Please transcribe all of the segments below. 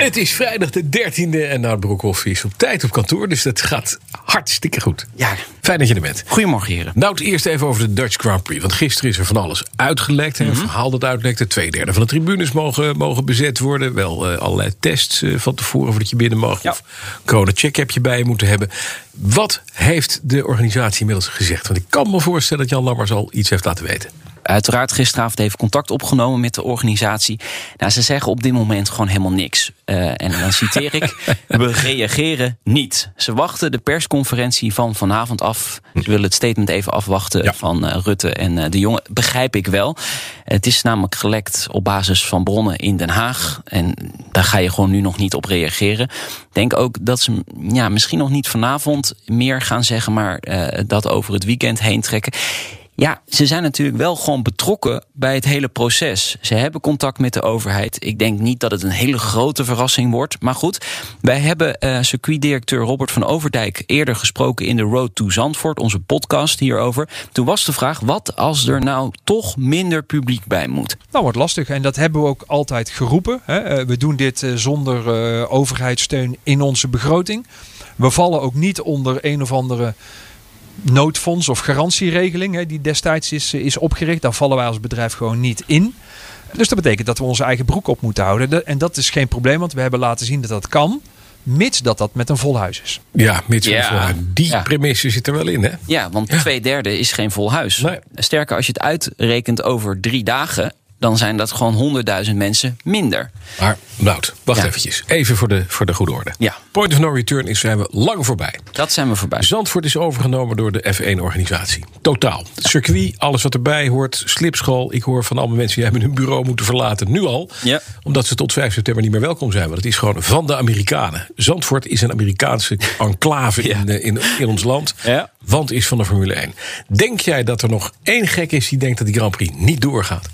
Het is vrijdag de 13e en Nout Broekhoff is op tijd op kantoor. Dus dat gaat hartstikke goed. Ja. Fijn dat je er bent. Goedemorgen, heren. Nou, eerst even over de Dutch Grand Prix. Want gisteren is er van alles uitgelekt. Een verhaal dat uitlekte. Twee derde van de tribunes mogen, mogen bezet worden. Wel eh, allerlei tests eh, van tevoren voordat je binnen mag. Ja. Of corona-check heb je bij je moeten hebben. Wat heeft de organisatie inmiddels gezegd? Want ik kan me voorstellen dat Jan Lammers al iets heeft laten weten. Uiteraard gisteravond even contact opgenomen met de organisatie. Nou, ze zeggen op dit moment gewoon helemaal niks. Eh, en dan citeer ik: We reageren niet. Ze wachten de persconferentie van vanavond af. Ze willen het statement even afwachten Ja. van eh, Rutte en eh, de jongen. Begrijp ik wel. Het is namelijk gelekt op basis van bronnen in Den Haag. En daar ga je gewoon nu nog niet op reageren. Ik denk ook dat ze ja, misschien nog niet vanavond meer gaan zeggen, maar dat over het weekend heen trekken. Ja, ze zijn natuurlijk wel gewoon betrokken bij het hele proces. Ze hebben contact met de overheid. Ik denk niet dat het een hele grote verrassing wordt. Maar goed, wij hebben eh circuitdirecteur Robert van Overdijk eerder gesproken in de Road to Zandvoort, onze podcast hierover. Toen was de vraag: wat als er nou toch minder publiek bij moet? Nou, wordt lastig. En dat hebben we ook altijd geroepen. Hè. Eh, We doen dit eh, zonder eh, overheidssteun in onze begroting. We vallen ook niet onder een of andere noodfonds of garantieregeling hè, die destijds is, eh, is opgericht. Daar vallen wij als bedrijf gewoon niet in. Dus dat betekent dat we onze eigen broek op moeten houden. De- En dat is geen probleem, want we hebben laten zien dat dat kan. Mits dat dat met een vol huis is. Ja, mits Ja. Die Ja. premisse zit er wel in, hè? Ja, want twee derde is geen vol huis. Nee. Sterker, als je het uitrekent over drie dagen, dan zijn dat gewoon 100.000 mensen minder. Maar, Nout, wacht Ja. eventjes. Even voor de, voor de goede orde. Ja. Point of no return is zijn we lang voorbij. Dat zijn we voorbij. Zandvoort is overgenomen door de F1-organisatie. Totaal. Het circuit, alles wat erbij hoort, slipschool. Ik hoor van allemaal mensen die hebben hun bureau moeten verlaten. Nu al. Ja. Omdat ze tot 5 september niet meer welkom zijn. Want het is gewoon van de Amerikanen. Zandvoort is een Amerikaanse enclave in, eh, in, in ons land. Ja. Want is van de Formule 1. Denk jij dat er nog één gek is die denkt dat die Grand Prix niet doorgaat?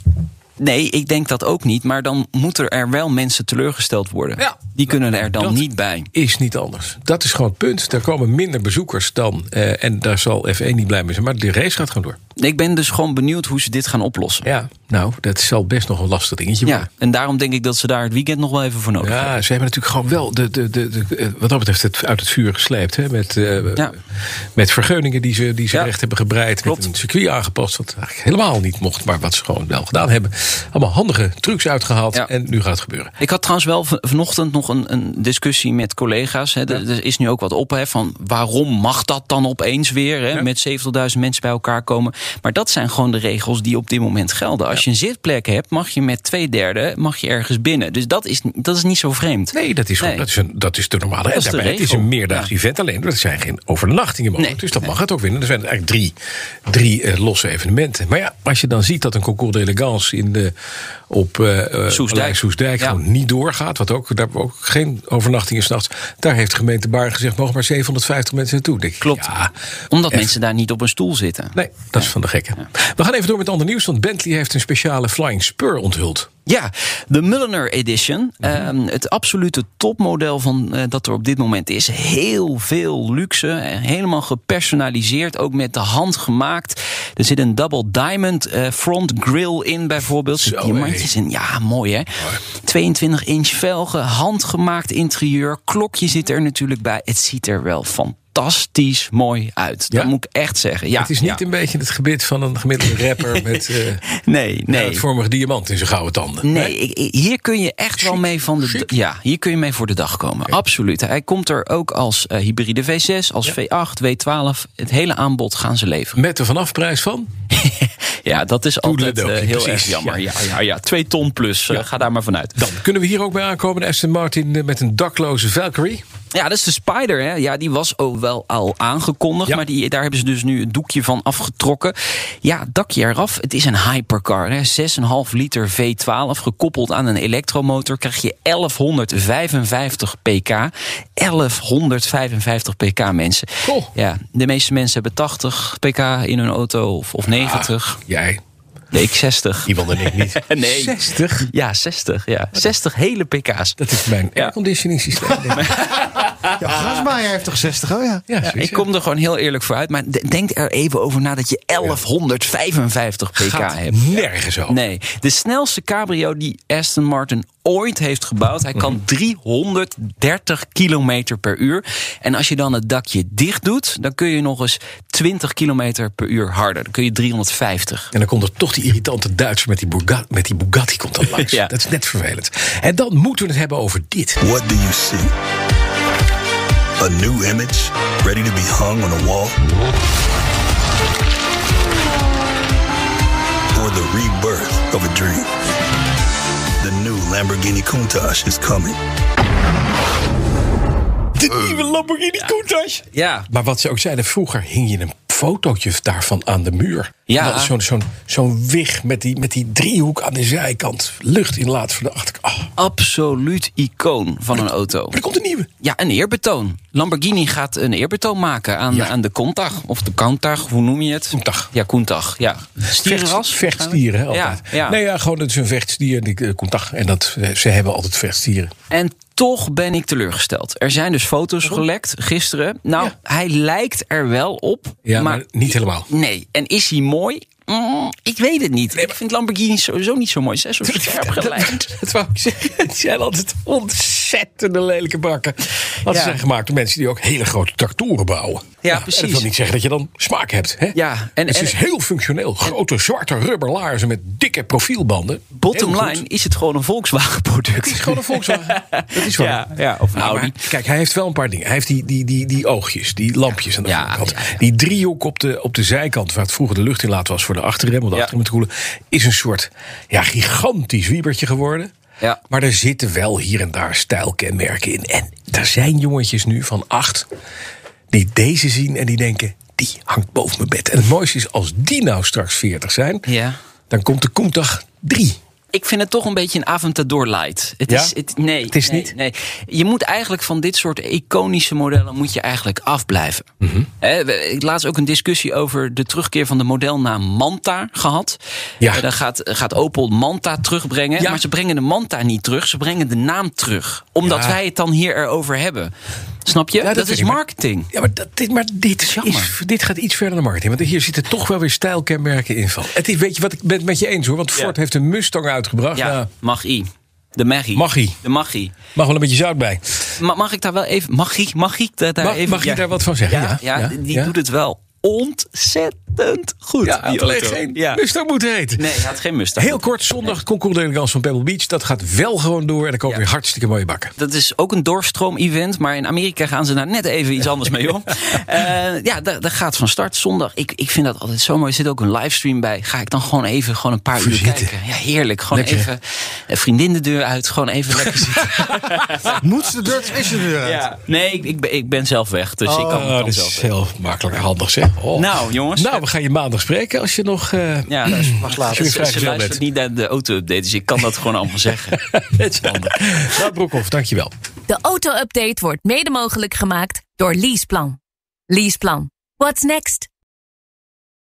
Nee, ik denk dat ook niet. Maar dan moeten er wel mensen teleurgesteld worden. Ja. Die kunnen er dan Dat niet bij. Is niet anders. Dat is gewoon het punt. Er komen minder bezoekers dan. eh, en daar zal F1 niet blij mee zijn. Maar de race gaat gewoon door. Ik ben dus gewoon benieuwd hoe ze dit gaan oplossen. Ja, nou, dat zal best nog een lastig dingetje worden. Ja, en daarom denk ik dat ze daar het weekend nog wel even voor nodig hebben. Ja, ze hebben natuurlijk gewoon wel de, de, de, de- eh, wat dat betreft het uit het vuur gesleept. Hè? Met, Ja. met vergunningen die ze, die ze Ja. recht hebben gebreid. Klopt. Met een circuit aangepast. Wat eigenlijk helemaal niet mocht. Maar wat ze gewoon wel gedaan hebben. Allemaal handige trucs uitgehaald. Ja. En nu gaat het gebeuren. Ik had trouwens wel van- vanochtend nog een, een discussie met collega's. Hè. Er, er is nu ook wat ophef van waarom mag dat dan opeens weer? Hè. Met 70.000 mensen bij elkaar komen. Maar dat zijn gewoon de regels die op dit moment gelden. Als je een zitplek hebt, mag je met twee derde mag je ergens binnen. Dus dat is, dat is niet zo vreemd. Nee, dat is, Nee. Dat is, een, dat is de normale. Dat En de het is een meerdaags event. Alleen er zijn geen overnachtingen mogelijk. Nee. Dus dat mag het ook winnen. Er zijn eigenlijk drie, drie eh, losse evenementen. Maar ja, als je dan ziet dat een concours d'elegance in de, op eh, Soesdijk. Paleis Soesdijk Ja. gewoon niet doorgaat. Wat ook, daar ook geen overnachtingen s'nachts. Daar heeft de gemeente Baarn gezegd, mogen maar 750 mensen naartoe. Denk ik, Klopt. Ja, Omdat even- mensen daar niet op een stoel zitten. Nee, dat is van de gekken. We gaan even door met ander nieuws. Want Bentley heeft een speciale Flying Spur onthuld. Ja, de Milliner Edition. Ehm, het absolute topmodel van eh, dat er op dit moment is. Heel veel luxe. eh, Helemaal gepersonaliseerd. Ook met de hand gemaakt. Er zit een double diamond eh, front grille in bijvoorbeeld. Zo, diamantjes in. Ja, mooi hè. 22 inch velgen. Handgemaakt interieur. Klokje zit er natuurlijk bij. Het ziet er wel fantastisch mooi uit. Ja? Dat moet ik echt zeggen. Ja, het is niet ja. een beetje het gebit van een gemiddelde rapper met eh Nee, nee. het vormige diamant in zijn gouden tanden. Nee, ik- hier kun je echt wel mee van de ja, hier kun je mee voor de dag komen. Absoluut. Hij komt er ook als eh, hybride V6, als V8, W12. Het hele aanbod gaan ze leveren. Met de vanafprijs van? Ja, dat is altijd eh, heel precies, erg jammer. Ja, ja, ja, twee ton plus. ga daar maar vanuit. Dan kunnen we hier ook bij aankomen. De Aston Martin met een dakloze Valkyrie. Ja, dat is de Spider. Hè. Ja, die was ook wel al aangekondigd. Ja. Maar die, daar hebben ze dus nu het doekje van afgetrokken. Ja, dakje eraf. Het is een hypercar. Hè. 6,5 liter V12 gekoppeld aan een elektromotor. Krijg je 1155 pk. 1155 pk, mensen. Ja, de meeste mensen hebben 80 pk in hun auto of, of 90. Jij, Nee, ik 60. Iemand en ik niet. Nee. 60? Ja, 60. Ja. 60 hele pk's. Dat is mijn Ja. airconditioning systeem. Ja, Grasmaier heeft toch 60? Oh ja. Ja, ik kom er gewoon heel eerlijk voor uit. Maar de- denk er even over na dat je 1155 pk Gaat hebt. nergens over. Nee, de snelste cabrio die Aston Martin ooit heeft gebouwd. Hij kan 330 kilometer per uur. En als je dan het dakje dicht doet, dan kun je nog eens 20 kilometer per uur harder. Dan kun je 350. En dan komt er toch die irritante Duitser met die, Bugatti, met die Bugatti komt dan langs. Ja. Dat is net vervelend. En dan moeten we het hebben over dit. What do you see? A new image ready to be hung on a wall? Or the rebirth of a dream? The new Lamborghini Countach is coming. De nieuwe Lamborghini Countach. Ja, Maar wat ze ook zeiden, vroeger hing je een fotootje daarvan aan de muur. Ja. Zo'n zo'n zo'n wig met die, met die driehoek aan de zijkant. Lucht in laat van de achterkant. Oh, maar absoluut icoon van een auto. er komt een nieuwe. Ja, een eerbetoon. Lamborghini gaat een eerbetoon maken aan, Ja. aan de Countach. Of de Countach, hoe noem je het? Countach. Ja, Countach. Ja. Stierenras? Vecht, vechtstieren, hè, altijd. ja. Nee, ja, gewoon het is een vechtstier. Die eh. En dat, eh, ze hebben altijd vechtstieren. En toch ben ik teleurgesteld. Er zijn dus foto's gelekt gisteren. Nou, hij lijkt er wel op. Ja, maar, niet helemaal. Nee. En is hij mooi? Mm, ik weet het niet. Ik vind Lamborghini sowieso niet zo mooi. Ze zijn zo scherp gelijkt. Dat wou ik zeggen. Het zijn altijd ontzettende lelijke bakken. Want ze zijn gemaakt door mensen die ook hele grote tractoren bouwen. Ja, En precies. dat wil niet zeggen dat je dan smaak hebt. Hè? Ja, en- het en- is heel functioneel. Grote zwarte rubberlaarzen met dikke profielbanden. Bottom line is het gewoon een Volkswagen product. Het is gewoon een Volkswagen. Dat is waar. Ja, ja, of Nou, maar kijk, hij heeft wel een paar dingen. Hij heeft die, die, die, die oogjes, die lampjes aan de voorkant. Die driehoek op de, op de zijkant, waar het vroeger de lucht in laat was voor de achterrem, om de achterrem te koelen, is een soort ja, gigantisch wiebertje geworden. Ja. Maar er zitten wel hier en daar stijlkenmerken in. En er zijn jongetjes nu van acht die deze zien en die denken, die hangt boven mijn bed. En het mooiste is, als die nou straks 40 zijn, Ja. dan komt de Koentag 3. Ik vind het toch een beetje een Aventador light. Het Ja? is, het, nee, Het is nee, niet? Nee. Je moet eigenlijk van dit soort iconische modellen moet je eigenlijk afblijven. Mhm. Ik laatst ook een discussie over de terugkeer van de modelnaam Manta gehad. Ja. Eh, Dan gaat, gaat Opel Manta terugbrengen. Ja. Maar ze brengen de Manta niet terug. Ze brengen de naam terug. Omdat Ja. wij het dan hier erover hebben. Snap je? Ja, dat is maar- marketing. Ja, maar, dat, dit, maar dit, is, dit gaat iets verder dan marketing. Want hier zitten toch wel weer stijlkenmerken in van. Het is, weet je wat ik ben het met je eens hoor. Want Ford heeft een Mustang uitgebracht. Ja, Nou, Mach-I. De Maggie. De Maggie. mag wel een beetje zout bij. Ma- mag ik daar wel even... Mag ik, mag ik daar Mag, even... mag je ja. daar wat van zeggen? Ja, ja, die doet het wel ontzettend goed. Ja, die alleen geen Ja. Mustang moeten heten. Nee, hij had geen Mustang. Heel kort, zondag concours d'elegance van Pebble Beach. Dat gaat wel gewoon door. En er komen Ja. weer hartstikke mooie bakken. Dat is ook een doorstroom-event, maar in Amerika gaan ze daar net even iets anders mee om. Eh, ja, dat, dat gaat van start zondag. Ik, ik vind dat altijd zo mooi. Er zit ook een livestream bij. Ga ik dan gewoon even gewoon een paar uur Zitten. kijken. Ja, heerlijk. Gewoon Lekker, even een vriendin de deur uit. Gewoon even lekker zitten. Moet ze de deur, de deur uit? Ja. Nee, ik, ik, ben, ik ben zelf weg. Dus ik kan, Oh, dat zelf is weg. heel makkelijk en handig zeg. Oh. Nou, jongens. Nou, we gaan je maandag spreken als je nog... eh Ja, dat is pas Als je later. weer Ze, luistert niet naar de auto-update, dus ik kan dat gewoon allemaal zeggen. Handig. Nou, Broekhoff, dankjewel. De auto-update wordt mede mogelijk gemaakt door Leaseplan. Leaseplan. What's next?